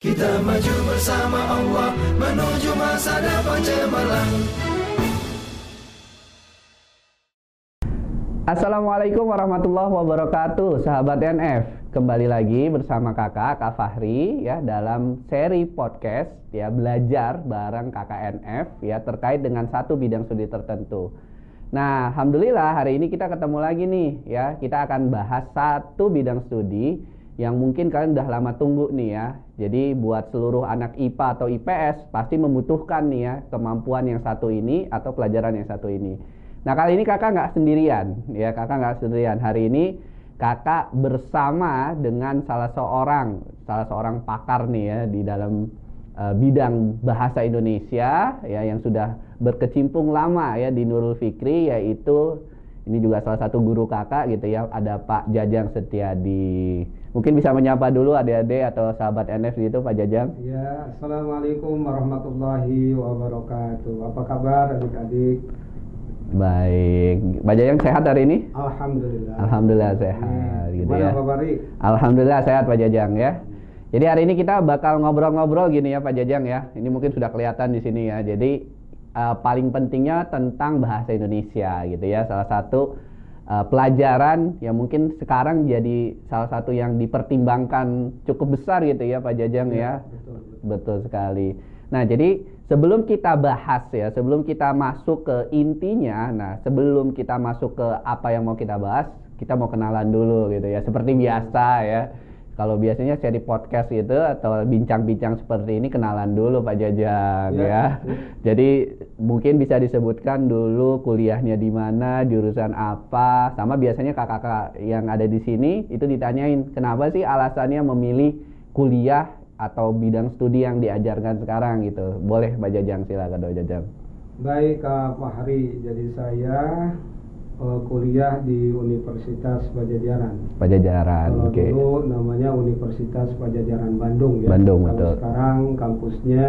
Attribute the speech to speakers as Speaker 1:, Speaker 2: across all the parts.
Speaker 1: Kita maju bersama Allah menuju masa depan cemerlang.
Speaker 2: Assalamualaikum warahmatullahi wabarakatuh, sahabat NF. Kembali lagi bersama kakak Kak Fahri ya dalam seri podcast ya belajar bareng kakak NF ya terkait dengan satu bidang studi tertentu. Nah, alhamdulillah hari ini kita ketemu lagi nih ya. Kita akan bahas satu bidang studi yang mungkin kalian udah lama tunggu nih ya. Jadi buat seluruh anak IPA atau IPS pasti membutuhkan nih ya kemampuan yang satu ini atau pelajaran yang satu ini. Nah kali ini kakak nggak sendirian ya kakak nggak sendirian. Hari ini kakak bersama dengan salah seorang salah seorang pakar nih ya di dalam uh, bidang bahasa Indonesia ya yang sudah berkecimpung lama ya di Nurul Fikri yaitu ini juga salah satu guru kakak gitu ya ada Pak Jajang Setiadi Mungkin bisa menyapa dulu adik-adik atau sahabat NF gitu Pak Jajang.
Speaker 3: Ya, Assalamualaikum warahmatullahi wabarakatuh. Apa kabar adik-adik?
Speaker 2: Baik, Pak Jajang sehat hari ini?
Speaker 3: Alhamdulillah.
Speaker 2: Alhamdulillah sehat gitu ya.
Speaker 3: Pak Bari?
Speaker 2: Alhamdulillah sehat Pak Jajang ya. Jadi hari ini kita bakal ngobrol-ngobrol gini ya Pak Jajang ya. Ini mungkin sudah kelihatan di sini ya. Jadi uh, paling pentingnya tentang bahasa Indonesia gitu ya. Salah satu uh, pelajaran yang mungkin sekarang jadi salah satu yang dipertimbangkan cukup besar gitu ya Pak Jajang ya.
Speaker 3: Betul, betul.
Speaker 2: Betul sekali. Nah, jadi sebelum kita bahas ya, sebelum kita masuk ke intinya, nah sebelum kita masuk ke apa yang mau kita bahas, kita mau kenalan dulu gitu ya. Seperti biasa ya. Kalau biasanya seri podcast gitu atau bincang-bincang seperti ini kenalan dulu Pak Jajang ya.
Speaker 3: Ya.
Speaker 2: Jadi mungkin bisa disebutkan dulu kuliahnya di mana, jurusan apa, sama biasanya kakak-kakak yang ada di sini itu ditanyain kenapa sih alasannya memilih kuliah atau bidang studi yang diajarkan sekarang gitu. Boleh Pak Jajang silakan Pak Jajang.
Speaker 3: Baik Kak Fahri, jadi saya eh, kuliah di Universitas Pajajaran.
Speaker 2: Pajajaran, oke.
Speaker 3: dulu namanya Universitas Pajajaran Bandung ya.
Speaker 2: Bandung,
Speaker 3: Kalau
Speaker 2: betul.
Speaker 3: sekarang kampusnya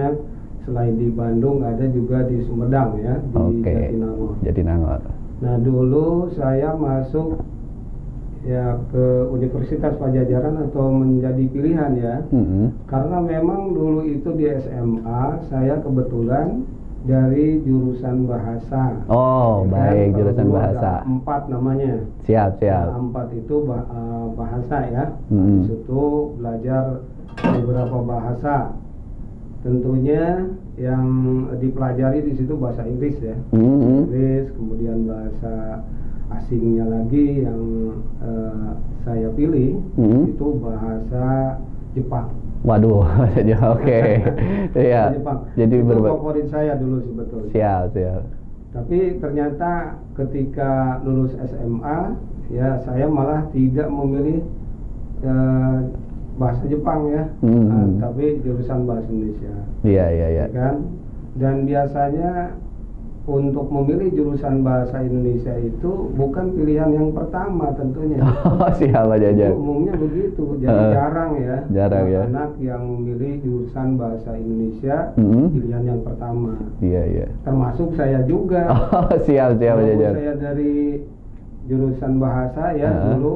Speaker 3: selain di Bandung ada juga di Sumedang ya, di
Speaker 2: Oke.
Speaker 3: Jatinangor.
Speaker 2: Jatinangor.
Speaker 3: Nah dulu saya masuk ya ke Universitas Pajajaran atau menjadi pilihan ya
Speaker 2: Mm-mm.
Speaker 3: karena memang dulu itu di SMA saya kebetulan dari jurusan bahasa.
Speaker 2: Oh,
Speaker 3: Ya kan?
Speaker 2: baik
Speaker 3: Kalau
Speaker 2: jurusan
Speaker 3: dulu
Speaker 2: bahasa.
Speaker 3: empat namanya.
Speaker 2: Siap, siap.
Speaker 3: Nah, empat itu bah- eh, bahasa ya.
Speaker 2: Mm-mm.
Speaker 3: Di situ belajar beberapa bahasa. Tentunya yang dipelajari di situ bahasa Inggris ya.
Speaker 2: Mm-mm.
Speaker 3: Inggris, kemudian bahasa asingnya lagi yang eh, saya pilih
Speaker 2: Hmm.
Speaker 3: itu bahasa Jepang.
Speaker 2: Waduh, jadi oke. Iya.
Speaker 3: Bahasa Jepang.
Speaker 2: Jadi berba-
Speaker 3: favorit saya dulu sebetulnya.
Speaker 2: Siap, siap.
Speaker 3: Tapi ternyata ketika lulus SMA, ya saya malah tidak memilih eh, bahasa Jepang ya,
Speaker 2: Hmm.
Speaker 3: Nah, tapi jurusan bahasa Indonesia,
Speaker 2: Iya, iya, iya.
Speaker 3: ya kan? Dan biasanya untuk memilih jurusan bahasa Indonesia itu bukan pilihan yang pertama tentunya.
Speaker 2: Oh, siap Pak
Speaker 3: Itu
Speaker 2: Jajang.
Speaker 3: umumnya begitu, jadi
Speaker 2: Heeh.
Speaker 3: jarang ya.
Speaker 2: Jarang ya.
Speaker 3: Anak yang memilih jurusan bahasa Indonesia
Speaker 2: Mm-mm.
Speaker 3: pilihan yang pertama.
Speaker 2: Iya, iya.
Speaker 3: Termasuk saya juga.
Speaker 2: Oh, siap, siap Pak
Speaker 3: Walaupun
Speaker 2: Jajang.
Speaker 3: saya dari jurusan bahasa ya
Speaker 2: Heeh.
Speaker 3: dulu,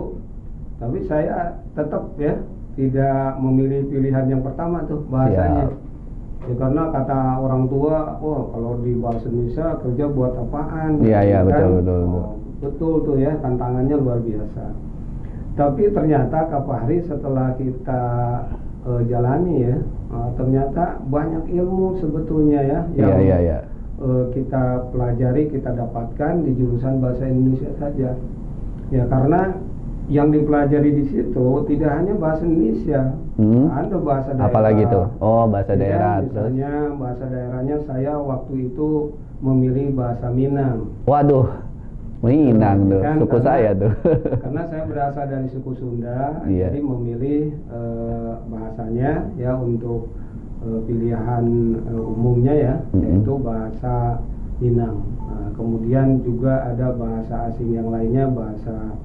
Speaker 3: tapi saya tetap ya tidak memilih pilihan yang pertama tuh bahasanya.
Speaker 2: Siap.
Speaker 3: Ya, karena kata orang tua, wah kalau di bahasa Indonesia kerja buat apaan?
Speaker 2: Iya, iya,
Speaker 3: Gitu
Speaker 2: betul, betul, betul.
Speaker 3: Oh, betul tuh ya tantangannya luar biasa. Tapi ternyata Kak Fahri setelah kita eh, jalani ya, eh, ternyata banyak ilmu sebetulnya ya
Speaker 2: Iya, iya, iya.
Speaker 3: eh, kita pelajari, kita dapatkan di jurusan bahasa Indonesia saja. Ya karena yang dipelajari di situ tidak hanya bahasa Indonesia,
Speaker 2: Hmm.
Speaker 3: ada bahasa daerah.
Speaker 2: Apalagi tuh? Oh, bahasa
Speaker 3: Ya,
Speaker 2: daerah terus.
Speaker 3: Misalnya bahasa daerahnya saya waktu itu memilih bahasa Minang.
Speaker 2: Waduh. Minang tuh,
Speaker 3: Kan,
Speaker 2: suku
Speaker 3: karena-
Speaker 2: saya tuh.
Speaker 3: Karena saya berasal dari suku Sunda,
Speaker 2: Iya.
Speaker 3: jadi memilih eh, bahasanya ya untuk eh, pilihan eh, umumnya ya,
Speaker 2: Mhm.
Speaker 3: yaitu bahasa Minang. Nah, kemudian juga ada bahasa asing yang lainnya, bahasa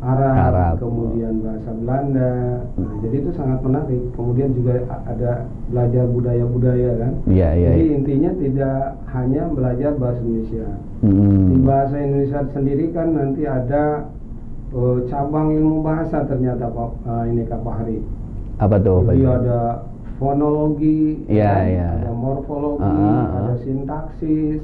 Speaker 3: Arab,
Speaker 2: Arab.
Speaker 3: kemudian bahasa Belanda. Nah, jadi itu sangat menarik. Kemudian juga ada belajar budaya-budaya kan.
Speaker 2: Iya, iya.
Speaker 3: Jadi
Speaker 2: iya.
Speaker 3: intinya tidak hanya belajar bahasa Indonesia. Di
Speaker 2: Hmm.
Speaker 3: bahasa Indonesia sendiri kan nanti ada eh, cabang ilmu bahasa ternyata Pak eh, ini Kak Fahri.
Speaker 2: Apa tuh?
Speaker 3: Jadi ada fonologi,
Speaker 2: Iya,
Speaker 3: kan?
Speaker 2: iya.
Speaker 3: ada morfologi,
Speaker 2: ah, ah.
Speaker 3: ada sintaksis,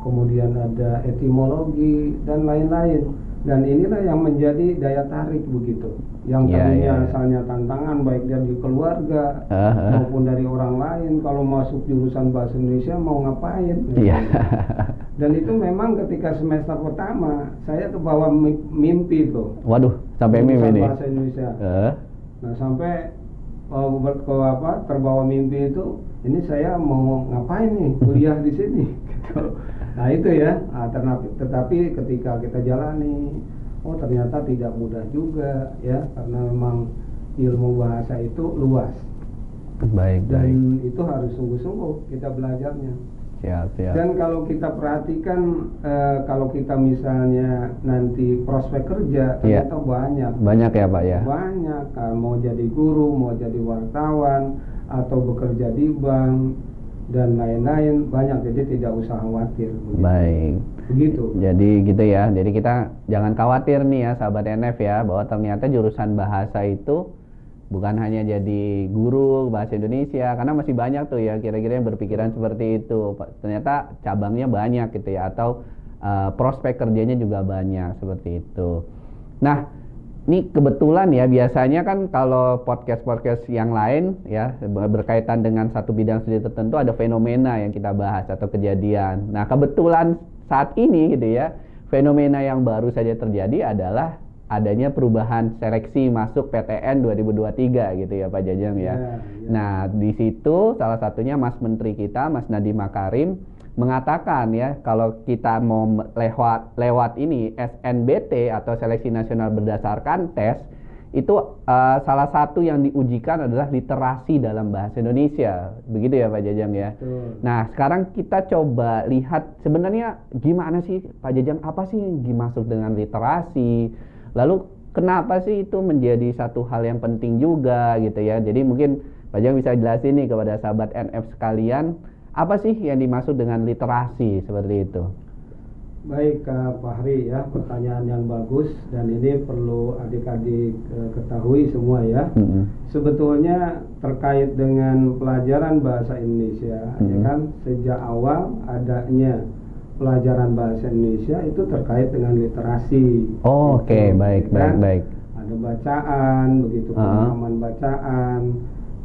Speaker 3: kemudian ada etimologi dan lain-lain. Dan inilah yang menjadi daya tarik begitu. Yang
Speaker 2: Iya,
Speaker 3: tadinya
Speaker 2: iya, iya.
Speaker 3: asalnya tantangan baik dari keluarga
Speaker 2: Ah, ah.
Speaker 3: maupun dari orang lain kalau masuk jurusan bahasa Indonesia mau ngapain?
Speaker 2: Iya.
Speaker 3: Dan itu memang ketika semester pertama saya kebawa mi- mimpi tuh.
Speaker 2: Waduh, sampai mimpi nih.
Speaker 3: bahasa Indonesia.
Speaker 2: Eh,
Speaker 3: Nah sampai uh, ke apa terbawa mimpi itu ini saya mau ngapain nih kuliah di sini gitu. Nah itu ya. Nah, tetapi, tetapi ketika kita jalani, oh ternyata tidak mudah juga ya karena memang ilmu bahasa itu luas
Speaker 2: baik, baik.
Speaker 3: dan itu harus sungguh-sungguh kita belajarnya.
Speaker 2: Siap, siap.
Speaker 3: Dan kalau kita perhatikan eh, kalau kita misalnya nanti prospek kerja
Speaker 2: Iya.
Speaker 3: ternyata banyak
Speaker 2: Banyak ya, Pak ya?
Speaker 3: banyak kan mau jadi guru mau jadi wartawan atau bekerja di bank dan lain-lain banyak jadi tidak usah khawatir begitu.
Speaker 2: Baik.
Speaker 3: begitu
Speaker 2: Jadi gitu ya. Jadi kita jangan khawatir nih ya sahabat NF ya bahwa ternyata jurusan bahasa itu bukan hanya jadi guru bahasa Indonesia karena masih banyak tuh ya kira-kira yang berpikiran seperti itu. Ternyata cabangnya banyak gitu ya atau uh, prospek kerjanya juga banyak seperti itu. Nah, ini kebetulan ya biasanya kan kalau podcast-podcast yang lain ya ber- berkaitan dengan satu bidang studi tertentu ada fenomena yang kita bahas atau kejadian. Nah, kebetulan saat ini gitu ya, fenomena yang baru saja terjadi adalah adanya perubahan seleksi masuk PTN 2023 gitu ya Pak Jajang ya.
Speaker 3: Ya, ya.
Speaker 2: Nah, di situ salah satunya Mas Menteri kita Mas Nadiem Makarim mengatakan ya kalau kita mau lewat lewat ini SNBT atau seleksi nasional berdasarkan tes itu eh, salah satu yang diujikan adalah literasi dalam bahasa Indonesia. Begitu ya Pak Jajang ya.
Speaker 3: Betul.
Speaker 2: Nah, sekarang kita coba lihat sebenarnya gimana sih Pak Jajang apa sih yang dimaksud dengan literasi? Lalu kenapa sih itu menjadi satu hal yang penting juga gitu ya. Jadi mungkin Pak Jajang bisa jelasin nih kepada sahabat NF sekalian apa sih yang dimaksud dengan literasi seperti itu?
Speaker 3: Baik Kak Fahri ya, pertanyaan yang bagus dan ini perlu adik-adik eh, ketahui semua ya.
Speaker 2: Mm-mm.
Speaker 3: Sebetulnya terkait dengan pelajaran bahasa Indonesia ya
Speaker 2: Mhm.
Speaker 3: kan sejak awal adanya pelajaran bahasa Indonesia itu terkait dengan literasi.
Speaker 2: Oh, Oke,
Speaker 3: Gitu,
Speaker 2: baik,
Speaker 3: ya
Speaker 2: baik,
Speaker 3: kan?
Speaker 2: baik.
Speaker 3: Ada bacaan, begitu
Speaker 2: Ah.
Speaker 3: pemahaman bacaan.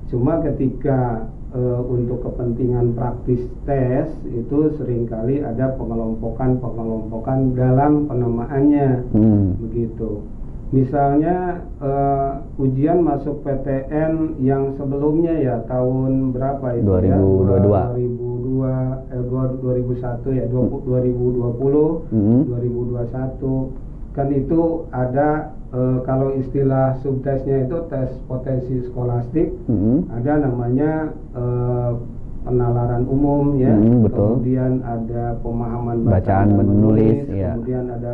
Speaker 3: Cuma ketika eh, untuk kepentingan praktis tes itu sering kali ada pengelompokan-pengelompokan dalam penamaannya
Speaker 2: Hmm.
Speaker 3: begitu. Misalnya eh, ujian masuk PTN yang sebelumnya ya tahun berapa itu ya?
Speaker 2: 2022.
Speaker 3: 2002 eh dua- 2001 ya 20, 2020
Speaker 2: Hmm.
Speaker 3: 2021 kan itu ada eh, kalau istilah subtesnya itu tes potensi skolastik
Speaker 2: Hmm.
Speaker 3: ada namanya eh, penalaran umum ya
Speaker 2: Hmm, betul.
Speaker 3: kemudian ada pemahaman
Speaker 2: Bacaan
Speaker 3: dan
Speaker 2: menulis, ya.
Speaker 3: kemudian ada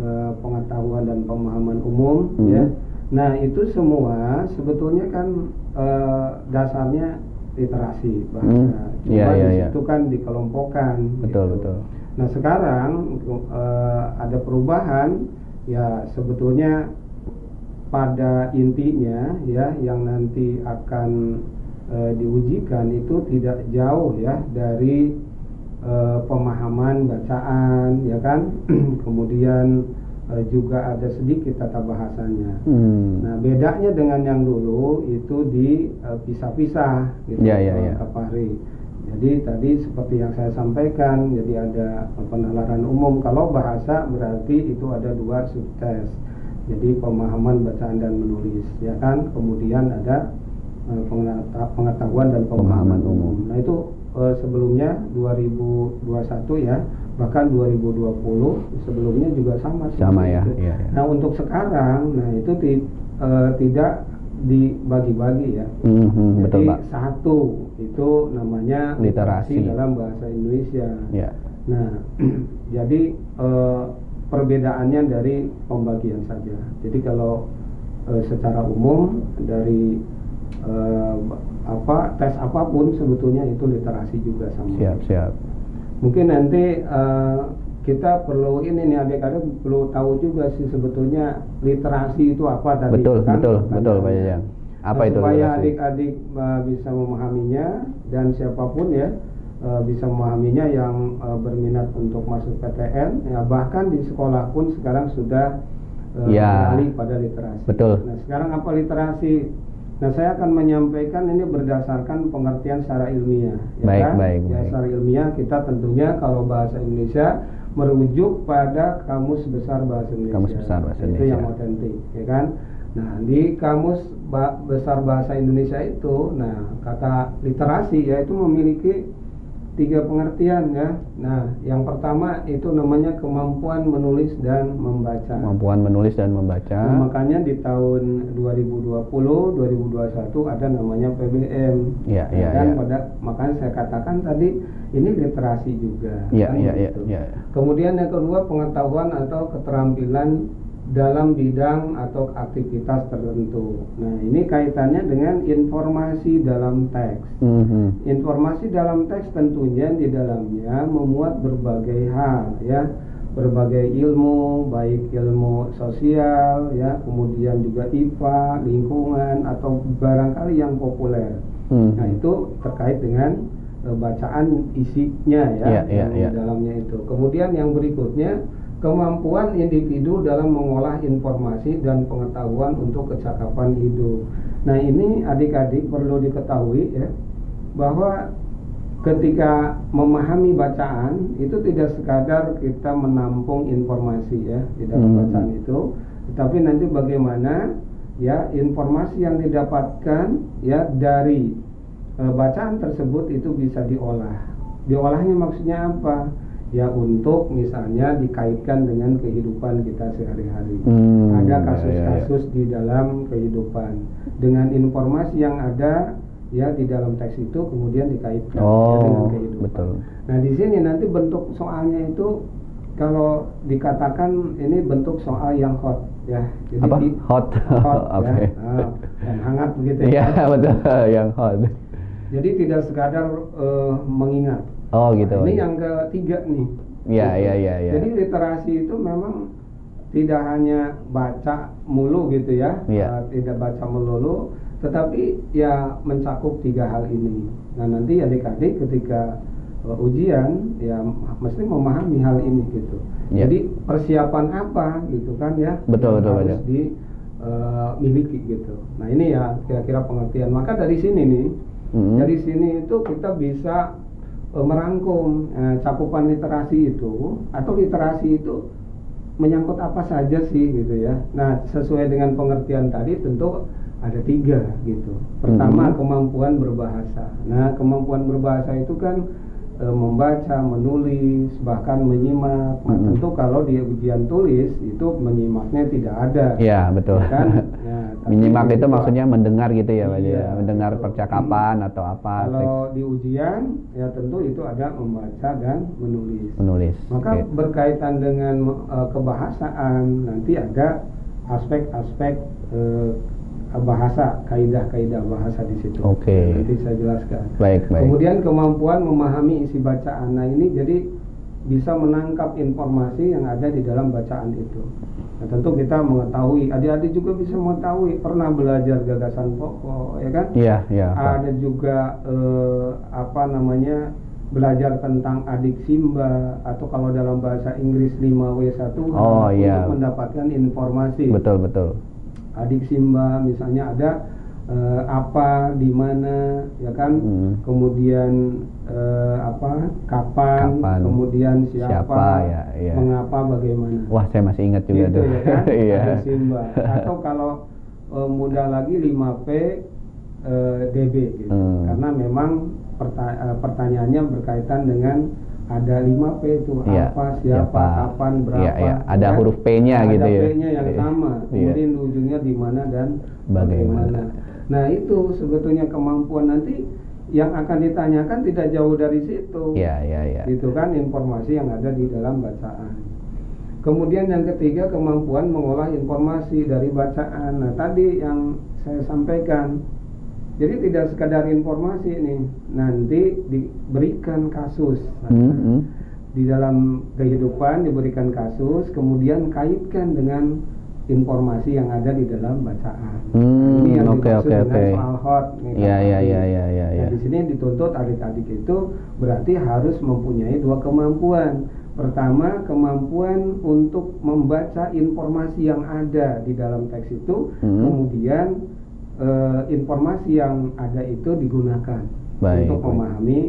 Speaker 3: eh, pengetahuan dan pemahaman umum
Speaker 2: Hmm.
Speaker 3: ya nah itu semua sebetulnya kan eh, dasarnya literasi bahasa
Speaker 2: Hmm,
Speaker 3: cuma
Speaker 2: iya,
Speaker 3: di
Speaker 2: iya.
Speaker 3: situ kan dikelompokkan
Speaker 2: Betul,
Speaker 3: gitu.
Speaker 2: betul.
Speaker 3: Nah sekarang eh, ada perubahan ya sebetulnya pada intinya ya yang nanti akan eh, diujikan itu tidak jauh ya dari eh, pemahaman bacaan ya kan kemudian eh, juga ada sedikit tata bahasanya.
Speaker 2: Hmm.
Speaker 3: Nah bedanya dengan yang dulu itu dipisah-pisah gitu
Speaker 2: Ya, ya, ya.
Speaker 3: Fahri. Jadi tadi seperti yang saya sampaikan, jadi ada penalaran umum. Kalau bahasa berarti itu ada dua subtes. Jadi pemahaman bacaan dan menulis, ya kan. Kemudian ada pengeta- pengetahuan dan
Speaker 2: Pemahaman
Speaker 3: pemahaman,
Speaker 2: umum.
Speaker 3: Nah itu eh, sebelumnya 2021 ya, bahkan 2020 sebelumnya juga sama.
Speaker 2: Sama ya,
Speaker 3: itu.
Speaker 2: iya.
Speaker 3: Nah untuk sekarang, nah itu ti- eh, tidak dibagi-bagi ya.
Speaker 2: Hmm, hmm, betul
Speaker 3: Jadi
Speaker 2: Pak.
Speaker 3: satu itu namanya
Speaker 2: Literasi.
Speaker 3: dalam bahasa Indonesia.
Speaker 2: Ya.
Speaker 3: Nah, jadi eh, perbedaannya dari pembagian saja. Jadi kalau eh, secara umum dari eh, apa tes apa pun sebetulnya itu literasi juga sama.
Speaker 2: Siap, siap.
Speaker 3: Mungkin nanti eh, kita perlu ini nih adik-adik perlu tahu juga sih sebetulnya literasi itu apa tadi
Speaker 2: Betul,
Speaker 3: kan
Speaker 2: betul, betul Pak
Speaker 3: pertanyaannya.
Speaker 2: Apa itu
Speaker 3: supaya adik-adik uh, bisa memahaminya dan siapa pun ya uh, bisa memahaminya yang uh, berminat untuk masuk PTN ya bahkan di sekolah pun sekarang sudah uh,
Speaker 2: Ya.
Speaker 3: beralih pada literasi.
Speaker 2: Betul.
Speaker 3: Nah, sekarang apa literasi? Nah, saya akan menyampaikan ini berdasarkan pengertian secara ilmiah. ya
Speaker 2: Baik,
Speaker 3: kan?
Speaker 2: baik,
Speaker 3: Ya,
Speaker 2: baik.
Speaker 3: secara ilmiah kita tentunya kalau bahasa Indonesia merujuk pada kamus besar bahasa Indonesia.
Speaker 2: Kamus Besar Bahasa
Speaker 3: Itu
Speaker 2: Indonesia.
Speaker 3: yang otentik, ya kan? Nah, di kamus besar bahasa Indonesia itu, nah kata literasi yaitu memiliki tiga pengertian ya. Nah, yang pertama itu namanya kemampuan menulis dan membaca.
Speaker 2: Kemampuan menulis dan membaca.
Speaker 3: Nah, makanya di tahun 2020, 2021 ada namanya PBM.
Speaker 2: Iya,
Speaker 3: Ya
Speaker 2: iya,
Speaker 3: kan?
Speaker 2: iya.
Speaker 3: Pada makanya saya katakan tadi ini literasi juga.
Speaker 2: Iya,
Speaker 3: kan
Speaker 2: iya, iya,
Speaker 3: begitu.
Speaker 2: iya.
Speaker 3: Kemudian yang kedua pengetahuan atau keterampilan dalam bidang atau aktivitas tertentu. Nah, ini kaitannya dengan informasi dalam teks.
Speaker 2: Mhm.
Speaker 3: Informasi dalam teks tentunya di dalamnya memuat berbagai hal ya, berbagai ilmu, baik ilmu sosial ya, kemudian juga IPA, lingkungan atau barangkali yang populer.
Speaker 2: Mhm.
Speaker 3: Nah, itu terkait dengan eh, bacaan isinya ya,
Speaker 2: Iya, iya,
Speaker 3: yang
Speaker 2: iya.
Speaker 3: di dalamnya itu. Kemudian yang berikutnya kemampuan individu dalam mengolah informasi dan pengetahuan untuk kecakapan hidup. Nah, ini adik-adik perlu diketahui ya bahwa ketika memahami bacaan itu tidak sekadar kita menampung informasi ya di dalam
Speaker 2: Hmm.
Speaker 3: bacaan itu, tetapi nanti bagaimana ya informasi yang didapatkan ya dari e, bacaan tersebut itu bisa diolah. Diolahnya maksudnya apa? Ya untuk misalnya dikaitkan dengan kehidupan kita sehari-hari.
Speaker 2: Hmm,
Speaker 3: Ada
Speaker 2: ya, ya,
Speaker 3: kasus-kasus di dalam kehidupan dengan informasi yang ada ya di dalam teks itu kemudian dikaitkan ya, dengan
Speaker 2: Oh,
Speaker 3: kehidupan.
Speaker 2: betul.
Speaker 3: Nah di sini nanti bentuk soalnya itu kalau dikatakan ini bentuk soal yang hot ya. Jadi
Speaker 2: Apa?
Speaker 3: di-
Speaker 2: Hot.
Speaker 3: hot
Speaker 2: Oke.
Speaker 3: ya, Ah, dan hangat begitu
Speaker 2: Iya,
Speaker 3: ya.
Speaker 2: betul. Yang hot.
Speaker 3: Jadi tidak sekadar eh, mengingat.
Speaker 2: Oh, gitu.
Speaker 3: Nah, ini yang ketiga nih.
Speaker 2: Iya, iya, iya, iya.
Speaker 3: Jadi literasi itu memang tidak hanya baca mulu gitu ya,
Speaker 2: Iya.
Speaker 3: eh, tidak baca melulu, tetapi ya mencakup tiga hal ini. Nah nanti adik-adik ketika eh, ujian ya mesti memahami hal ini gitu.
Speaker 2: Iya.
Speaker 3: Jadi persiapan apa gitu kan ya?
Speaker 2: Betul, betul,
Speaker 3: harus
Speaker 2: betul.
Speaker 3: dimiliki gitu. Nah ini ya kira-kira pengertian. Maka dari sini nih
Speaker 2: Mhm.
Speaker 3: dari sini itu kita bisa merangkum eh, cakupan literasi itu atau literasi itu menyangkut apa saja sih gitu ya. Nah sesuai dengan pengertian tadi tentu ada tiga gitu. Pertama
Speaker 2: Mhm.
Speaker 3: kemampuan berbahasa. Nah kemampuan berbahasa itu kan eh, membaca, menulis, bahkan menyimak. Nah,
Speaker 2: Mhm.
Speaker 3: tentu kalau di ujian tulis itu menyimaknya tidak ada.
Speaker 2: Iya, betul.
Speaker 3: Ya kan? Tapi
Speaker 2: Menyimak itu
Speaker 3: begitu-
Speaker 2: maksudnya mendengar gitu ya, Pak?
Speaker 3: Iya,
Speaker 2: ya? Mendengar
Speaker 3: betul.
Speaker 2: percakapan atau apa teks
Speaker 3: Kalau di ujian ya tentu itu ada membaca dan menulis.
Speaker 2: menulis.
Speaker 3: Maka
Speaker 2: Oke.
Speaker 3: berkaitan dengan eh, kebahasaan nanti ada aspek-aspek eh, bahasa, kaidah-kaidah bahasa di situ.
Speaker 2: Oke.
Speaker 3: Nanti saya jelaskan.
Speaker 2: Baik, baik.
Speaker 3: Kemudian kemampuan memahami isi bacaan. Nah ini jadi bisa menangkap informasi yang ada di dalam bacaan itu. Nah, tentu kita mengetahui, adik-adik juga bisa mengetahui, pernah belajar gagasan pokok, ya kan?
Speaker 2: Iya, iya.
Speaker 3: Ada juga eh, apa namanya belajar tentang adik simba atau kalau dalam bahasa Inggris 5W1
Speaker 2: Oh, iya.
Speaker 3: untuk mendapatkan informasi
Speaker 2: Betul, betul.
Speaker 3: adik Simba misalnya ada eh, apa di mana ya kan
Speaker 2: Hmm.
Speaker 3: kemudian eh, apa kapan,
Speaker 2: Kapan,
Speaker 3: kemudian siapa,
Speaker 2: siapa, ya, iya.
Speaker 3: mengapa bagaimana
Speaker 2: Wah, saya masih ingat juga
Speaker 3: gitu
Speaker 2: tuh.
Speaker 3: ya kan
Speaker 2: Iya.
Speaker 3: ada Simba atau kalau eh, mudah lagi 5P eh, DB gitu
Speaker 2: Hmm.
Speaker 3: karena memang perta- eh, pertanyaannya berkaitan dengan ada 5P itu
Speaker 2: Iya,
Speaker 3: apa siapa
Speaker 2: siapa.
Speaker 3: kapan berapa
Speaker 2: Iya, iya. Ada
Speaker 3: kan?
Speaker 2: huruf P-nya
Speaker 3: ada
Speaker 2: gitu ya.
Speaker 3: P-nya yang
Speaker 2: Iya.
Speaker 3: sama
Speaker 2: Iya.
Speaker 3: kemudian ujungnya di mana dan
Speaker 2: Bagaimana.
Speaker 3: bagaimana. Nah itu sebetulnya kemampuan nanti yang akan ditanyakan tidak jauh dari situ.
Speaker 2: Iya, iya, iya.
Speaker 3: Itu kan informasi yang ada di dalam bacaan. Kemudian yang ketiga kemampuan mengolah informasi dari bacaan. Nah tadi yang saya sampaikan. Jadi tidak sekadar informasi nih, nanti diberikan kasus.
Speaker 2: Hmm, hmm.
Speaker 3: Di dalam kehidupan diberikan kasus, kemudian kaitkan dengan informasi yang ada di dalam bacaan.
Speaker 2: Hmm,
Speaker 3: ini yang
Speaker 2: oke,
Speaker 3: dimaksud
Speaker 2: oke,
Speaker 3: dengan
Speaker 2: oke.
Speaker 3: soal hot.
Speaker 2: Iya, iya, iya, iya, iya,
Speaker 3: Nah,
Speaker 2: iya.
Speaker 3: di sini dituntut adik-adik itu berarti harus mempunyai dua kemampuan. Pertama, kemampuan untuk membaca informasi yang ada di dalam teks itu,
Speaker 2: Hmm.
Speaker 3: kemudian eh, informasi yang ada itu digunakan
Speaker 2: Baik,
Speaker 3: untuk
Speaker 2: baik.
Speaker 3: memahami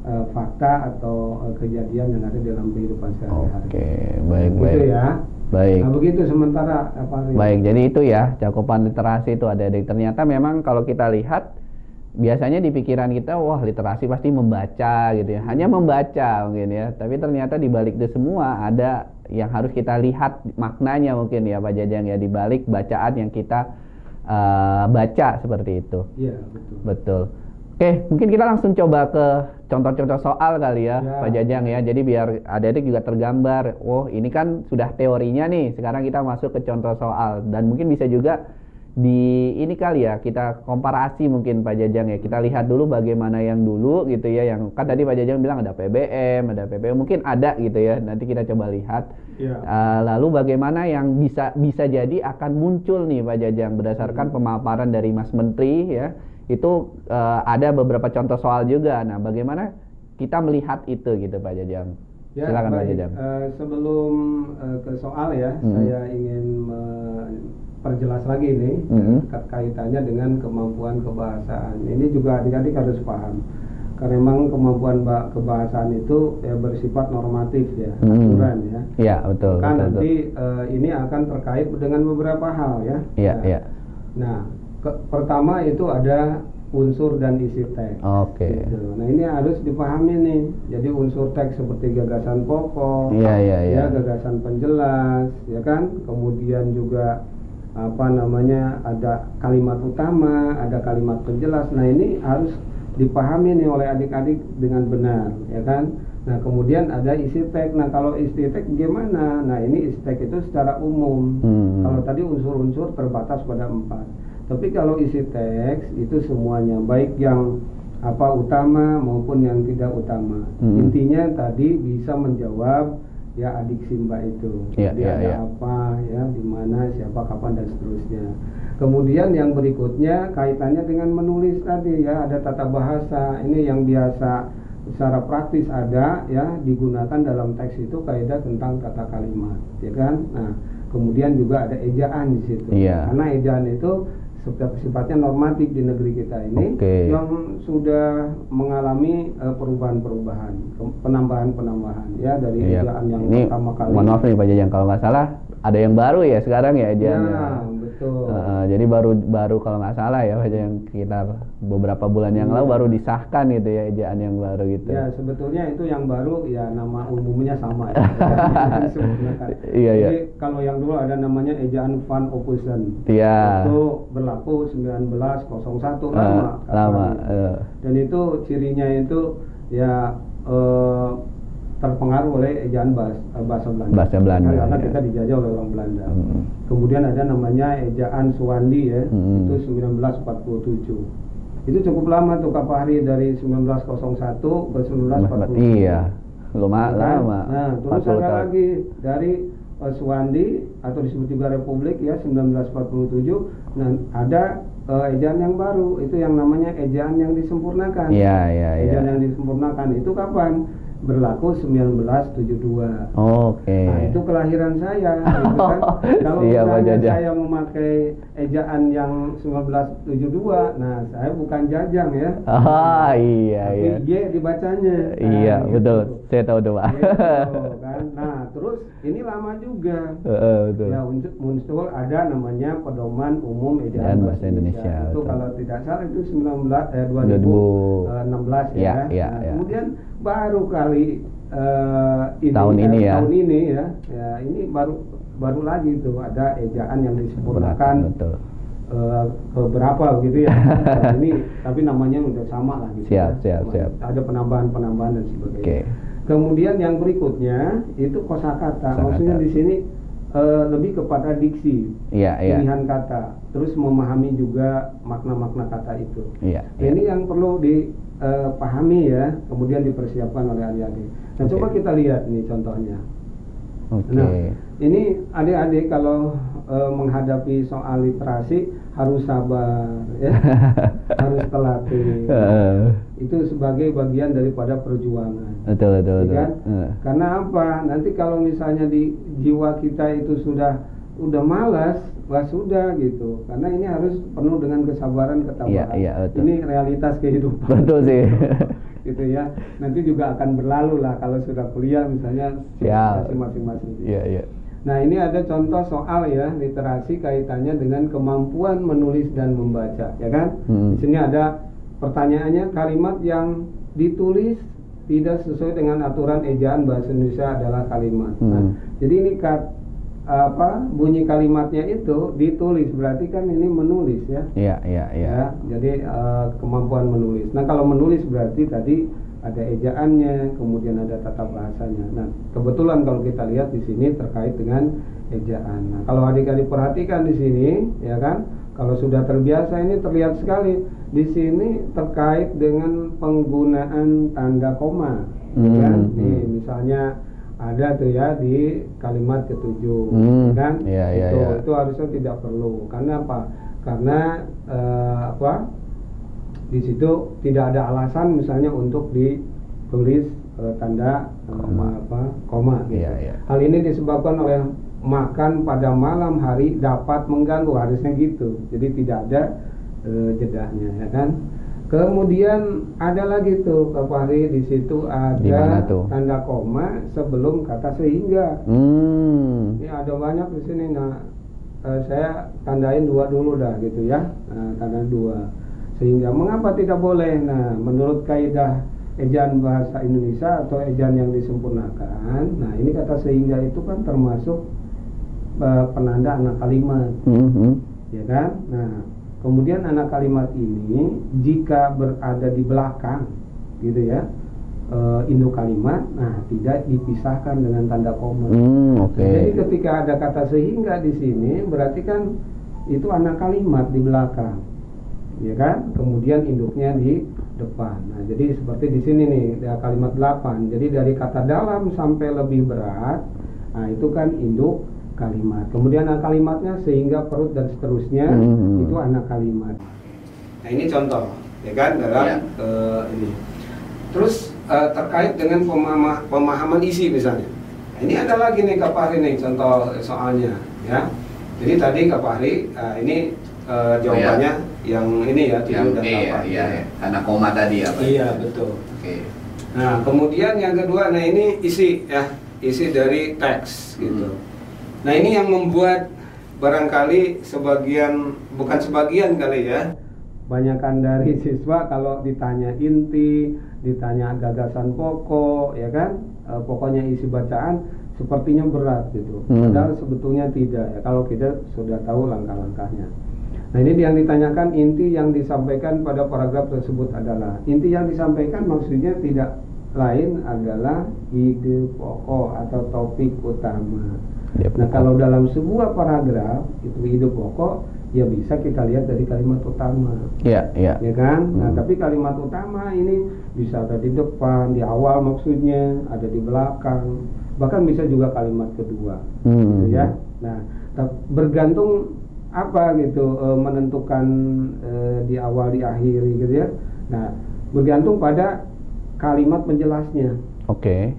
Speaker 3: eh, fakta atau eh, kejadian yang ada dalam kehidupan sehari-hari.
Speaker 2: Oke, baik,
Speaker 3: Gitu
Speaker 2: baik.
Speaker 3: ya.
Speaker 2: Baik.
Speaker 3: Nah, begitu sementara apa?
Speaker 2: Baik, jadi itu ya cakupan literasi itu ada adik. Ternyata memang kalau kita lihat biasanya di pikiran kita wah literasi pasti membaca gitu ya. Hanya membaca mungkin ya. Tapi ternyata di balik itu semua ada yang harus kita lihat maknanya mungkin ya Pak Jajang ya di balik bacaan yang kita eh, baca seperti itu.
Speaker 3: Iya, betul.
Speaker 2: Betul. Oke, mungkin kita langsung coba ke contoh-contoh soal kali ya,
Speaker 3: Ya.
Speaker 2: Pak Jajang ya. Jadi biar adik-adik juga tergambar. Oh, ini kan sudah teorinya nih. Sekarang kita masuk ke contoh soal dan mungkin bisa juga di ini kali ya kita komparasi mungkin Pak Jajang ya. Kita lihat dulu bagaimana yang dulu gitu ya. Yang kan tadi Pak Jajang bilang ada PBM, ada PPU, mungkin ada gitu ya. Nanti kita coba lihat.
Speaker 3: Iya.
Speaker 2: Uh, lalu bagaimana yang bisa bisa jadi akan muncul nih Pak Jajang berdasarkan pemaparan dari Mas Menteri ya itu uh, ada beberapa contoh soal juga. Nah, bagaimana kita melihat itu gitu Pak Jajang?
Speaker 3: Ya,
Speaker 2: Silakan Pak. Jajang.
Speaker 3: Eh, sebelum eh, ke soal ya,
Speaker 2: Hmm.
Speaker 3: saya ingin memperjelas lagi nih
Speaker 2: Hmm.
Speaker 3: kaitannya dengan kemampuan kebahasaan. Ini juga adik-adik harus paham. Karena memang kemampuan ba- kebahasaan itu ya bersifat normatif ya,
Speaker 2: Hmm.
Speaker 3: aturan ya.
Speaker 2: Iya betul.
Speaker 3: Maka
Speaker 2: betul,
Speaker 3: nanti eh, ini akan terkait dengan beberapa hal ya.
Speaker 2: Iya
Speaker 3: Nah,
Speaker 2: iya.
Speaker 3: Nah, ke- pertama itu ada unsur dan isi teks.
Speaker 2: Oke.
Speaker 3: Gitu. Nah ini harus dipahami nih. Jadi unsur teks seperti gagasan pokok,
Speaker 2: Iya iya iya.
Speaker 3: ya gagasan penjelas, ya kan. Kemudian juga apa namanya ada kalimat utama, ada kalimat penjelas. Nah ini harus dipahami nih oleh adik-adik dengan benar, ya kan. Nah kemudian ada isi teks. Nah kalau isi teks gimana? Nah ini isi teks itu secara umum.
Speaker 2: Hmm.
Speaker 3: Kalau tadi unsur-unsur terbatas pada empat. Tapi kalau isi teks itu semuanya baik yang apa utama maupun yang tidak utama.
Speaker 2: Hmm.
Speaker 3: Intinya tadi bisa menjawab ya adik Simba itu.
Speaker 2: Iya,
Speaker 3: Jadi
Speaker 2: iya,
Speaker 3: ada
Speaker 2: iya.
Speaker 3: apa ya, di mana, siapa, kapan dan seterusnya. Kemudian yang berikutnya kaitannya dengan menulis tadi ya ada tata bahasa. Ini yang biasa secara praktis ada ya digunakan dalam teks itu kaidah tentang tata kalimat, ya kan? Nah, kemudian juga ada ejaan di situ.
Speaker 2: Iya.
Speaker 3: Karena ejaan itu sifatnya normatif di negeri kita ini
Speaker 2: Oke.
Speaker 3: yang sudah mengalami eh, perubahan-perubahan, penambahan-penambahan ya dari
Speaker 2: Iya.
Speaker 3: ejaan yang
Speaker 2: Ini
Speaker 3: pertama kali.
Speaker 2: mohon maaf nih Pak Jajang kalau nggak salah ada yang baru ya sekarang ya
Speaker 3: Ya,
Speaker 2: ejaannya.
Speaker 3: Betul.
Speaker 2: Heeh, jadi baru baru kalau nggak salah ya Pak Jajang sekitar beberapa bulan yang lalu baru disahkan gitu ya ejaan yang baru gitu.
Speaker 3: Ya sebetulnya itu yang baru ya nama umumnya sama ya. Disempurnakan.
Speaker 2: Iya, iya.
Speaker 3: Jadi kalau yang dulu ada namanya ejaan Van Ophusen.
Speaker 2: Iya.
Speaker 3: Itu berlaku 1901
Speaker 2: Eh,
Speaker 3: lama.
Speaker 2: lama. eh.
Speaker 3: Dan itu cirinya itu ya eh, terpengaruh oleh ejaan bahasa, bahasa Belanda.
Speaker 2: Bahasa Belanda,
Speaker 3: Karena
Speaker 2: ya.
Speaker 3: kita dijajah oleh orang Belanda.
Speaker 2: Hmm.
Speaker 3: Kemudian ada namanya ejaan Suwandi ya,
Speaker 2: Hmm.
Speaker 3: itu 1947. Itu cukup lama tuh Kak Fahri dari 1901 ke 1947.
Speaker 2: Iya. Lama
Speaker 3: Ya kan?
Speaker 2: lama.
Speaker 3: Nah, terus
Speaker 2: 40
Speaker 3: ada
Speaker 2: tahun.
Speaker 3: lagi dari eh, Suwandi atau disebut juga Republik ya 1947. Nah, ada eh, ejaan yang baru itu yang namanya ejaan yang disempurnakan.
Speaker 2: Iya iya iya.
Speaker 3: Ejaan yang disempurnakan itu kapan? Berlaku 1972.
Speaker 2: Oke.
Speaker 3: Nah, itu kelahiran saya, gitu kan. Kalau
Speaker 2: Iya,
Speaker 3: saya memakai ejaan yang 1972, nah saya bukan jajang ya.
Speaker 2: Ah iya
Speaker 3: Tapi
Speaker 2: iya.
Speaker 3: Y dibacanya. Nah,
Speaker 2: Iya
Speaker 3: gitu.
Speaker 2: betul. Saya tahu tuh Pak.
Speaker 3: Gitu, kan. Nah, terus ini lama juga.
Speaker 2: Heeh, betul.
Speaker 3: Ya untuk muncul ada namanya pedoman umum
Speaker 2: Ejaan bahasa Indonesia,
Speaker 3: Itu
Speaker 2: betul.
Speaker 3: kalau tidak salah itu 19 eh
Speaker 2: 2016
Speaker 3: 2016
Speaker 2: ya,
Speaker 3: ya.
Speaker 2: ya,
Speaker 3: Nah,
Speaker 2: ya.
Speaker 3: Kemudian baru kali eh, ini,
Speaker 2: Tahun
Speaker 3: eh,
Speaker 2: ini ya.
Speaker 3: Tahun ini ya. Ya, ini baru baru lagi tuh ada ejaan yang disempurnakan
Speaker 2: betul.
Speaker 3: eh, ke berapa gitu ya. Nah, ini tapi namanya udah sama lah gitu.
Speaker 2: Siap,
Speaker 3: ya.
Speaker 2: siap, siap.
Speaker 3: Ada penambahan-penambahan dan sebagainya.
Speaker 2: Oke.
Speaker 3: Kemudian yang berikutnya itu kosakata.
Speaker 2: Kosakata.
Speaker 3: Maksudnya di sini eh, lebih kepada diksi,
Speaker 2: iya.
Speaker 3: pilihan kata, terus memahami juga makna-makna kata itu. Nah, Ini yang perlu dipahami ya, kemudian dipersiapkan oleh adik-adik. Nah,
Speaker 2: Oke.
Speaker 3: coba kita lihat nih contohnya.
Speaker 2: Oke.
Speaker 3: Nah, ini adik-adik kalau eh, menghadapi soal literasi harus sabar, ya, harus terlatih.
Speaker 2: Heeh.
Speaker 3: Itu sebagai bagian daripada perjuangan.
Speaker 2: betul betul
Speaker 3: Ya
Speaker 2: betul.
Speaker 3: kan?
Speaker 2: Heeh.
Speaker 3: Karena apa? Nanti kalau misalnya di jiwa kita itu sudah udah malas, wah sudah gitu. Karena ini harus penuh dengan kesabaran, ketabahan.
Speaker 2: Iya, iya, betul.
Speaker 3: Ini realitas kehidupan.
Speaker 2: Betul sih.
Speaker 3: gitu ya. Nanti juga akan berlalu lah kalau sudah kuliah misalnya situasi masing-masing.
Speaker 2: Iya iya.
Speaker 3: Nah, ini ada contoh soal ya literasi kaitannya dengan kemampuan menulis dan membaca, ya kan?
Speaker 2: Hmm.
Speaker 3: Di sini ada pertanyaannya kalimat yang ditulis tidak sesuai dengan aturan ejaan bahasa Indonesia adalah kalimat. Nah,
Speaker 2: Hmm.
Speaker 3: jadi ini kat, apa bunyi kalimatnya itu ditulis berarti kan ini menulis ya.
Speaker 2: Iya iya iya.
Speaker 3: Ya, jadi eh, kemampuan menulis. Nah, kalau menulis berarti tadi ada ejaannya, kemudian ada tata bahasanya. Nah, kebetulan kalau kita lihat di sini terkait dengan ejaan. Nah, kalau adik-adik perhatikan di sini, ya kan, kalau sudah terbiasa ini terlihat sekali di sini terkait dengan penggunaan tanda koma, ya kan?
Speaker 2: Hmm,
Speaker 3: Nih,
Speaker 2: hmm.
Speaker 3: misalnya ada tuh ya di kalimat ketujuh,
Speaker 2: Hmm,
Speaker 3: ya kan?
Speaker 2: iya, iya,
Speaker 3: itu,
Speaker 2: iya.
Speaker 3: itu harusnya tidak perlu. Karena apa? Karena eh, apa? Di situ tidak ada alasan misalnya untuk ditulis eh, tanda eh,
Speaker 2: Koma.
Speaker 3: apa? Koma gitu.
Speaker 2: Iya, iya.
Speaker 3: Hal ini disebabkan oleh makan pada malam hari dapat mengganggu harusnya gitu. Jadi tidak ada eh, jedahnya ya kan. Kemudian ada lagi tuh Kak Fahri di situ ada
Speaker 2: tuh?
Speaker 3: tanda koma sebelum kata sehingga.
Speaker 2: Hmm.
Speaker 3: Ini ada banyak di sini. Nah, saya tandain dua dulu dah gitu ya. Nah, tanda dua. Sehingga mengapa tidak boleh? Nah, menurut kaidah ejaan bahasa Indonesia atau ejaan yang disempurnakan, nah ini kata sehingga itu kan termasuk eh, penanda anak kalimat,
Speaker 2: Hmm, hmm.
Speaker 3: ya kan? Nah, kemudian anak kalimat ini jika berada di belakang, gitu ya, eh, induk kalimat, nah tidak dipisahkan dengan tanda koma.
Speaker 2: Hmm, oke.
Speaker 3: Jadi ketika ada kata sehingga di sini berarti kan itu anak kalimat di belakang. Ya kan? Kemudian induknya di depan. Nah, jadi seperti di sini nih, kalimat 8. Jadi dari kata dalam sampai lebih berat, nah itu kan induk kalimat. Kemudian anak kalimatnya sehingga perut dan seterusnya
Speaker 2: Hmm.
Speaker 3: itu anak kalimat. Nah, ini contoh, ya kan dalam
Speaker 2: Ya.
Speaker 3: eh, ini. Terus eh, terkait dengan pemahama- pemahaman isi misalnya. Nah, ini ada lagi nih Kak Fahri nih contoh soalnya ya. Jadi tadi Kak Fahri eh, ini eh, jawabannya yang ini ya
Speaker 4: yang
Speaker 3: tujuh dan
Speaker 4: E ya,
Speaker 3: delapan.
Speaker 4: iya, ya. karena koma tadi apa?
Speaker 3: Iya betul.
Speaker 4: Oke.
Speaker 3: Nah kemudian yang kedua, nah ini isi ya isi dari teks gitu.
Speaker 4: Hmm.
Speaker 3: Nah ini yang membuat barangkali sebagian bukan sebagian kali ya banyakkan dari siswa kalau ditanya inti, ditanya gagasan pokok, ya kan, E, pokoknya isi bacaan sepertinya berat gitu.
Speaker 2: Hmm.
Speaker 3: Padahal sebetulnya tidak ya kalau kita sudah tahu langkah-langkahnya. Nah ini yang ditanyakan inti yang disampaikan pada paragraf tersebut adalah inti yang disampaikan maksudnya tidak lain adalah ide pokok atau topik utama.
Speaker 2: Ide
Speaker 3: Nah kalau dalam sebuah paragraf itu ide pokok ya bisa kita lihat dari kalimat utama
Speaker 2: Iya iya.
Speaker 3: ya kan? Nah,
Speaker 2: Hmm.
Speaker 3: tapi kalimat utama ini bisa ada di depan, di awal maksudnya, ada di belakang, bahkan bisa juga kalimat kedua,
Speaker 2: Hmm.
Speaker 3: gitu ya. Nah, bergantung apa gitu eh, menentukan eh, di awal di akhir gitu ya. Nah, bergantung pada kalimat penjelasnya.
Speaker 2: Oke.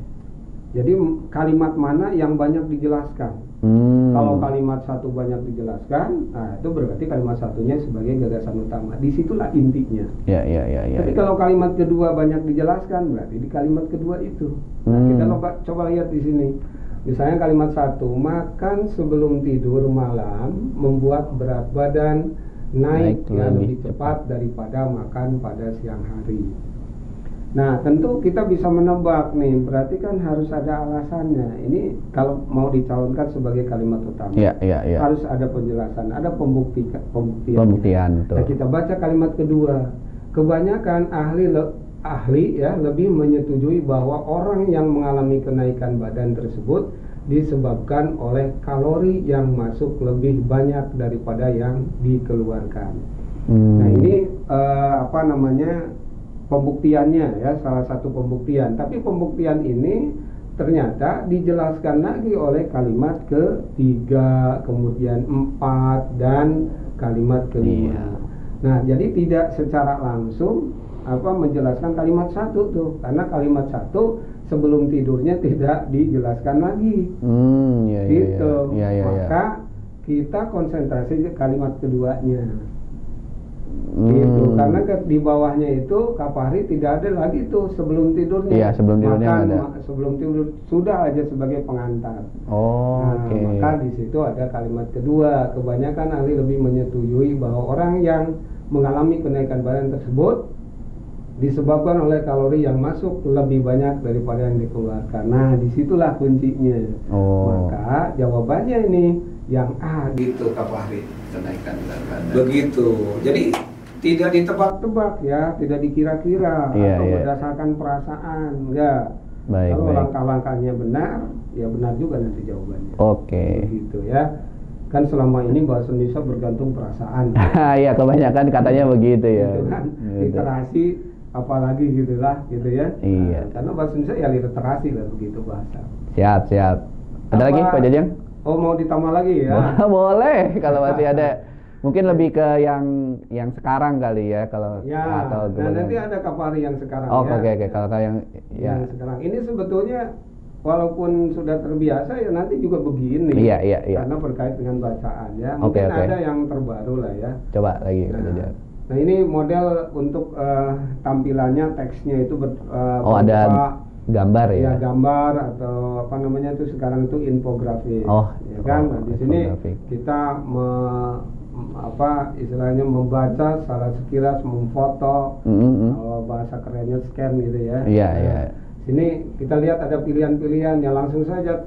Speaker 3: Jadi m- kalimat mana yang banyak dijelaskan?
Speaker 2: Hmm.
Speaker 3: Kalau kalimat satu banyak dijelaskan, nah itu berarti kalimat satunya sebagai gagasan utama. Di situlah intinya.
Speaker 2: Ya ya ya ya.
Speaker 3: Tapi kalau kalimat kedua banyak dijelaskan, berarti di kalimat kedua itu. Nah,
Speaker 2: Hmm.
Speaker 3: kita coba, coba lihat di sini. Misalnya kalimat satu, makan sebelum tidur malam membuat berat badan naik,
Speaker 2: Naik
Speaker 3: yang
Speaker 2: lebih
Speaker 3: cepat daripada makan pada siang hari. Nah, tentu kita bisa menebak nih, berarti kan harus ada alasannya. Ini kalau mau dicalonkan sebagai kalimat utama
Speaker 2: Iya iya iya.
Speaker 3: harus ada penjelasan, ada pembukti pembuktian.
Speaker 2: Pembuktian betul.
Speaker 3: Nah, kita baca kalimat kedua. Kebanyakan ahli le- ahli ya lebih menyetujui bahwa orang yang mengalami kenaikan badan tersebut disebabkan oleh kalori yang masuk lebih banyak daripada yang dikeluarkan.
Speaker 2: Hmm.
Speaker 3: Nah, ini eh, apa namanya? pembuktiannya ya, salah satu pembuktian. Tapi pembuktian ini ternyata dijelaskan lagi oleh kalimat ketiga, kemudian empat dan kalimat kelima.
Speaker 2: Iya.
Speaker 3: Nah, jadi tidak secara langsung apa menjelaskan kalimat satu tuh, karena kalimat satu sebelum tidurnya tidak dijelaskan lagi.
Speaker 2: Hmm, ya,
Speaker 3: gitu.
Speaker 2: ya, ya, ya, ya.
Speaker 3: Maka kita konsentrasi ke kalimat keduanya.
Speaker 2: Hmm.
Speaker 3: Gitu. Karena ke- di bawahnya itu Kapari tidak ada lagi tuh sebelum tidurnya.
Speaker 2: Iya, sebelum tidurnya
Speaker 3: Makan,
Speaker 2: ada.
Speaker 3: sebelum tidur sudah aja sebagai pengantar.
Speaker 2: Oh,
Speaker 3: Nah,
Speaker 2: oke.
Speaker 3: maka di situ ada kalimat kedua. Kebanyakan ahli lebih menyetujui bahwa orang yang mengalami kenaikan badan tersebut disebabkan oleh kalori yang masuk lebih banyak daripada yang dikeluarkan. Nah, di situlah kuncinya.
Speaker 2: Oh.
Speaker 3: Maka jawabannya ini yang A gitu Kak Fahri.
Speaker 4: Kenaikan berat badan.
Speaker 3: Begitu. Jadi tidak ditebak-tebak ya, tidak dikira-kira
Speaker 2: Iya,
Speaker 3: atau
Speaker 2: iya.
Speaker 3: berdasarkan perasaan, enggak.
Speaker 2: Baik,
Speaker 3: Kalau langkah-langkahnya benar, ya benar juga nanti jawabannya.
Speaker 2: Oke.
Speaker 3: Begitu ya. Kan selama ini bahasa Indonesia bergantung perasaan.
Speaker 2: Iya, kebanyakan katanya begitu ya.
Speaker 3: Gitu kan. Literasi apalagi gitulah gitu ya.
Speaker 2: Iya.
Speaker 3: Nah, karena bahasa Indonesia ya literasi lah begitu bahasa.
Speaker 2: Siap, siap. Ada
Speaker 3: Apa-
Speaker 2: lagi Pak Jajang?
Speaker 3: Oh, mau ditambah lagi ya?
Speaker 2: Boleh kalau masih ada. Mungkin lebih ke yang yang sekarang kali ya kalau
Speaker 3: Ya,
Speaker 2: atau
Speaker 3: nah nanti ada kapari yang sekarang
Speaker 2: Oh,
Speaker 3: ya.
Speaker 2: oke oke kalau kalau yang
Speaker 3: yang
Speaker 2: ya.
Speaker 3: sekarang ini sebetulnya walaupun sudah terbiasa ya nanti juga begini.
Speaker 2: Iya, iya, iya.
Speaker 3: Karena berkait dengan bacaan ya.
Speaker 2: Oke,
Speaker 3: Mungkin
Speaker 2: oke.
Speaker 3: ada yang terbaru lah ya.
Speaker 2: Coba lagi Pak
Speaker 3: Nah. Nah ini model untuk eh, tampilannya teksnya itu ber, eh,
Speaker 2: Oh, ada gambar ya.
Speaker 3: ya gambar atau apa namanya itu sekarang itu infografis.
Speaker 2: Oh,
Speaker 3: ya kan.
Speaker 2: oh,
Speaker 3: Nah, di sini kita me- apa istilahnya membaca secara sekilas memfoto
Speaker 2: Mm, mm, mm.
Speaker 3: kalau bahasa kerennya scan gitu ya.
Speaker 2: Iya,
Speaker 3: Nah,
Speaker 2: iya.
Speaker 3: Sini kita lihat ada pilihan-pilihan yang langsung saja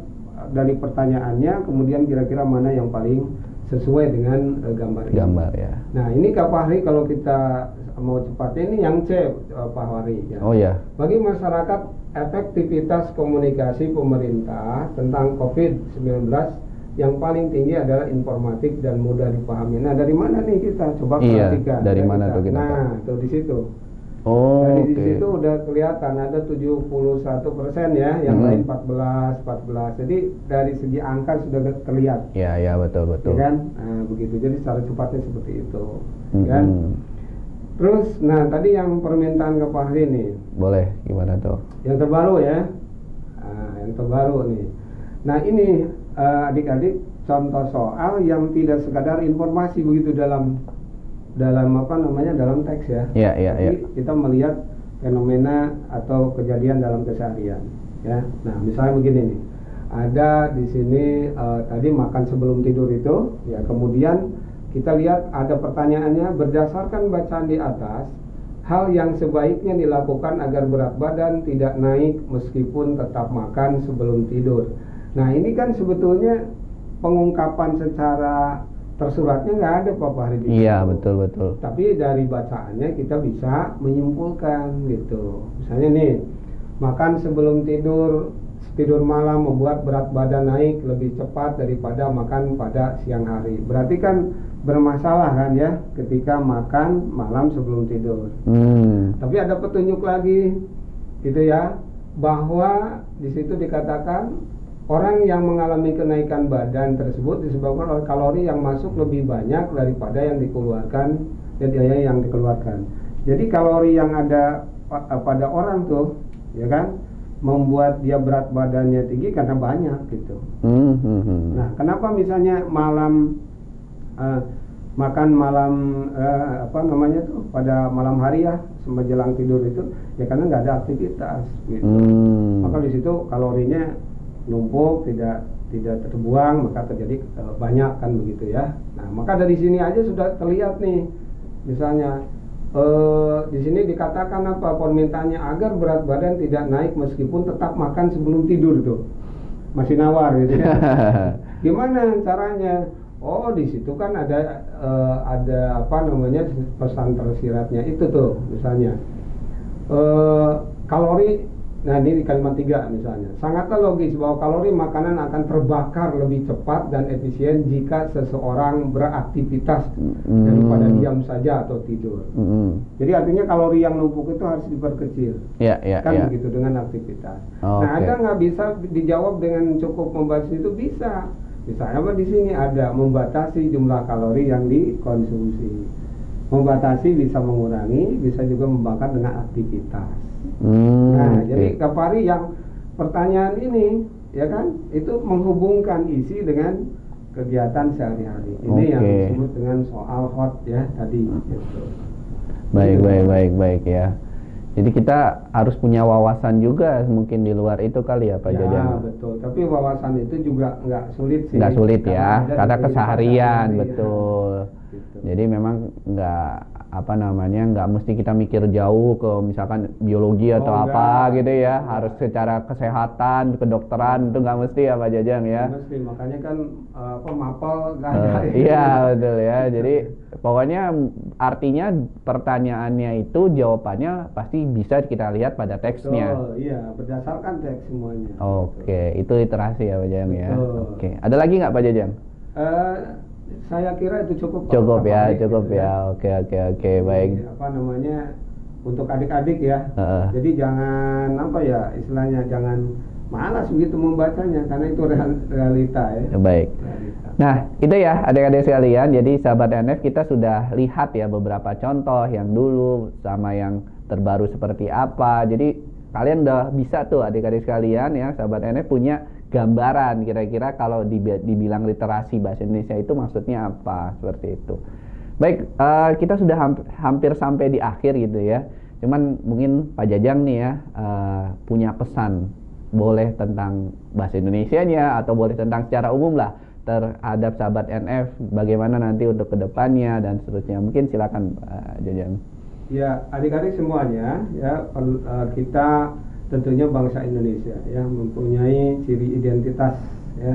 Speaker 3: dari pertanyaannya, kemudian kira-kira mana yang paling sesuai dengan eh, gambar ini.
Speaker 2: Gambar ya.
Speaker 3: Nah ini Kak Fahri kalau kita mau cepatnya ini yang C eh, Pak Fahri. Ya.
Speaker 2: Oh ya.
Speaker 3: Bagi masyarakat efektivitas komunikasi pemerintah tentang COVID-19 yang paling tinggi adalah informatif dan mudah dipahami. Nah dari mana nih kita coba
Speaker 2: Iya,
Speaker 3: perhatikan?
Speaker 2: dari mana tuh kita
Speaker 3: Nah tuh di situ.
Speaker 2: Oh,
Speaker 3: Dari
Speaker 2: oke.
Speaker 3: di situ udah kelihatan ada 71 persen ya, yang
Speaker 2: Mhm.
Speaker 3: lain 14, 14. Jadi dari segi angka sudah terlihat,
Speaker 2: Ya, ya betul
Speaker 3: ya
Speaker 2: betul.
Speaker 3: kan? Nah begitu. Jadi secara cepatnya seperti itu,
Speaker 2: Mm,
Speaker 3: kan?
Speaker 2: mm.
Speaker 3: Terus, nah tadi yang permintaan ke Fahri nih,
Speaker 2: Boleh gimana tuh?
Speaker 3: yang terbaru ya, nah, yang terbaru nih. Nah ini eh, adik-adik contoh soal yang tidak sekadar informasi begitu dalam dalam apa namanya dalam teks ya.
Speaker 2: Iya, iya, iya.
Speaker 3: kita melihat fenomena atau kejadian dalam keseharian ya. Nah misalnya begini nih, ada di sini eh, tadi makan sebelum tidur itu, ya kemudian kita lihat ada pertanyaannya berdasarkan bacaan di atas. Hal yang sebaiknya dilakukan agar berat badan tidak naik meskipun tetap makan sebelum tidur. Nah ini kan sebetulnya pengungkapan secara tersuratnya nggak ada Pak Fahri di
Speaker 2: Iya, betul betul.
Speaker 3: Tapi dari bacaannya kita bisa menyimpulkan gitu. Misalnya nih, makan sebelum tidur, tidur malam membuat berat badan naik lebih cepat daripada makan pada siang hari. Berarti kan bermasalah kan ya ketika makan malam sebelum tidur.
Speaker 2: Hmm.
Speaker 3: Tapi ada petunjuk lagi gitu ya bahwa di situ dikatakan orang yang mengalami kenaikan badan tersebut disebabkan oleh kalori yang masuk lebih banyak daripada yang dikeluarkan dan biaya yang dikeluarkan. Jadi kalori yang ada pa- pada orang tuh ya kan membuat dia berat badannya tinggi karena banyak gitu.
Speaker 2: Hmm, hmm, hmm.
Speaker 3: Nah, kenapa misalnya malam eh, makan malam eh, apa namanya tuh pada malam hari ya menjelang tidur itu ya karena nggak ada aktivitas gitu.
Speaker 2: Hmm.
Speaker 3: Maka di situ kalorinya numpuk tidak tidak terbuang maka terjadi eh, banyak kan begitu ya. Nah, maka dari sini aja sudah terlihat nih misalnya eh, di sini dikatakan apa permintaannya agar berat badan tidak naik meskipun tetap makan sebelum tidur tuh masih nawar gitu ya. Gimana caranya? Oh, di situ kan ada eh, ada apa namanya pesan tersiratnya itu tuh misalnya eh, kalori. Nah, ini di kalimat tiga misalnya. Sangatlah logis bahwa kalori makanan akan terbakar lebih cepat dan efisien jika seseorang beraktivitas
Speaker 2: Hmm.
Speaker 3: daripada diam saja atau tidur.
Speaker 2: Mm-mm.
Speaker 3: Jadi artinya kalori yang numpuk itu harus diperkecil.
Speaker 2: Ya, ya,
Speaker 3: kan
Speaker 2: ya.
Speaker 3: begitu dengan aktivitas.
Speaker 2: Oh,
Speaker 3: nah,
Speaker 2: oke.
Speaker 3: ada nggak bisa dijawab dengan cukup membatasi itu bisa. Misalnya apa di sini ada membatasi jumlah kalori yang dikonsumsi. Membatasi bisa mengurangi, bisa juga membakar dengan aktivitas.
Speaker 2: Hmm,
Speaker 3: Nah,
Speaker 2: oke.
Speaker 3: jadi Kapari yang pertanyaan ini ya kan itu menghubungkan isi dengan kegiatan sehari-hari. Ini yang
Speaker 2: Oke.
Speaker 3: disebut dengan soal hot ya tadi. Gitu.
Speaker 2: Baik,
Speaker 3: Gitu.
Speaker 2: baik, baik, baik ya. Jadi kita harus punya wawasan juga mungkin di luar itu kali ya Pak
Speaker 3: ya,
Speaker 2: Jajang.
Speaker 3: betul. Tapi wawasan itu juga nggak sulit sih.
Speaker 2: Nggak sulit ya,
Speaker 3: ada di
Speaker 2: karena
Speaker 3: kehidupan
Speaker 2: keseharian
Speaker 3: sehari-hari,
Speaker 2: betul.
Speaker 3: Gitu.
Speaker 2: Jadi memang nggak apa namanya nggak mesti kita mikir jauh ke misalkan biologi atau
Speaker 3: Oh,
Speaker 2: apa
Speaker 3: enggak.
Speaker 2: gitu ya. Harus secara kesehatan, kedokteran itu nggak mesti ya Pak Jajang ya.
Speaker 3: Mesti makanya kan eh, apa mapel nggak
Speaker 2: Eh,
Speaker 3: ada.
Speaker 2: iya betul ya. Jadi pokoknya artinya pertanyaannya itu jawabannya pasti bisa kita lihat pada teksnya.
Speaker 3: Betul, iya berdasarkan teks semuanya.
Speaker 2: Oke, itu literasi ya Pak Jajang ya.
Speaker 3: Betul.
Speaker 2: Oke, ada lagi nggak Pak Jajang?
Speaker 3: Eh, saya kira itu cukup. Pak.
Speaker 2: Cukup ya,
Speaker 3: Baik,
Speaker 2: cukup
Speaker 3: gitu
Speaker 2: ya. Oke, oke, oke, baik.
Speaker 3: Jadi, apa namanya untuk adik-adik ya.
Speaker 2: Heeh.
Speaker 3: Jadi jangan apa ya istilahnya jangan malas begitu membacanya karena itu real- realita ya.
Speaker 2: Baik.
Speaker 3: Realita.
Speaker 2: Nah, itu ya adik-adik sekalian. Jadi sahabat NF kita sudah lihat ya beberapa contoh yang dulu sama yang terbaru seperti apa. Jadi kalian udah bisa tuh adik-adik sekalian ya sahabat NF punya gambaran kira-kira kalau dibi- dibilang literasi bahasa Indonesia itu maksudnya apa seperti itu. Baik, eh, kita sudah hamp- hampir sampai di akhir gitu ya. Cuman mungkin Pak Jajang nih ya eh, punya pesan boleh tentang bahasa Indonesianya atau boleh tentang secara umum lah terhadap sahabat NF bagaimana nanti untuk ke depannya dan seterusnya mungkin silakan Pak Jajang
Speaker 3: Ya, adik-adik semuanya ya eh, kita tentunya bangsa Indonesia ya mempunyai ciri identitas ya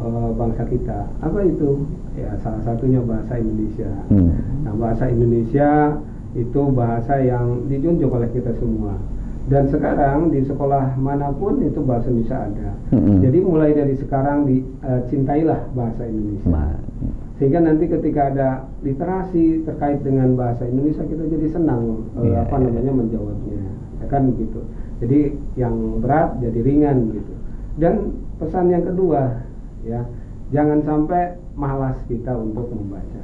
Speaker 3: eh, bangsa kita. Apa itu? Ya salah satunya bahasa Indonesia.
Speaker 2: Hmm.
Speaker 3: Nah, bahasa Indonesia itu bahasa yang dijunjung oleh kita semua. Dan sekarang di sekolah mana pun itu bahasa Indonesia ada.
Speaker 2: Mm-mm.
Speaker 3: Jadi mulai dari sekarang di, eh, cintailah bahasa Indonesia
Speaker 2: Ma-
Speaker 3: sehingga nanti ketika ada literasi terkait dengan bahasa Indonesia kita jadi senang eh,
Speaker 2: Iya,
Speaker 3: apa
Speaker 2: iya.
Speaker 3: namanya menjawabnya ya kan gitu jadi yang berat jadi ringan gitu dan pesan yang kedua ya jangan sampai malas kita untuk membaca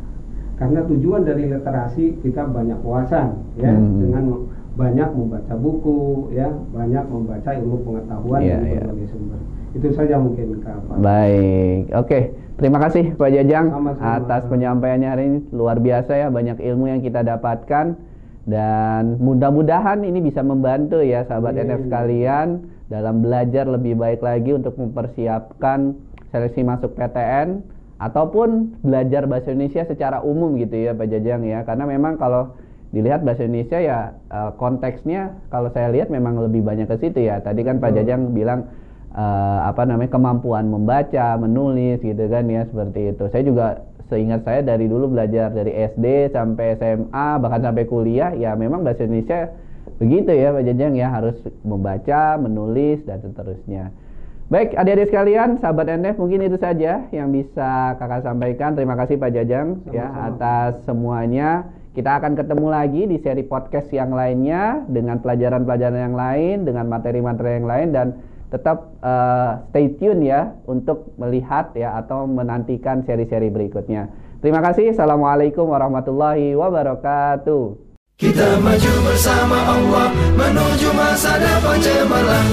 Speaker 3: karena tujuan dari literasi kita banyak wawasan ya
Speaker 2: Hmm.
Speaker 3: dengan banyak membaca buku ya banyak membaca ilmu pengetahuan
Speaker 2: Iya,
Speaker 3: dari
Speaker 2: iya.
Speaker 3: berbagai sumber itu saja mungkin Kak Pak.
Speaker 2: Baik, oke. Terima kasih Pak Jajang
Speaker 3: Sama-sama.
Speaker 2: atas penyampaiannya hari ini luar biasa ya banyak ilmu yang kita dapatkan dan mudah-mudahan ini bisa membantu ya sahabat
Speaker 3: Amin.
Speaker 2: NF sekalian dalam belajar lebih baik lagi untuk mempersiapkan seleksi masuk PTN ataupun belajar bahasa Indonesia secara umum gitu ya Pak Jajang ya karena memang kalau dilihat bahasa Indonesia ya eh, konteksnya kalau saya lihat memang lebih banyak ke situ ya tadi kan Pak. Jajang bilang eh, apa namanya kemampuan membaca, menulis gitu kan ya seperti itu. Saya juga seingat saya dari dulu belajar dari SD sampai SMA bahkan sampai kuliah ya memang bahasa Indonesia begitu ya Pak Jajang ya harus membaca, menulis dan seterusnya. Baik, adik-adik sekalian, sahabat NF mungkin itu saja yang bisa Kakak sampaikan. Terima kasih Pak Jajang ya
Speaker 3: Sama-sama.
Speaker 2: atas semuanya. Kita akan ketemu lagi di seri podcast yang lainnya dengan pelajaran-pelajaran yang lain, dengan materi-materi yang lain dan tetap eh, stay tune ya untuk melihat ya atau menantikan seri-seri berikutnya. Terima kasih. Assalamualaikum warahmatullahi wabarakatuh.
Speaker 1: Kita maju bersama Allah menuju masa depan cemerlang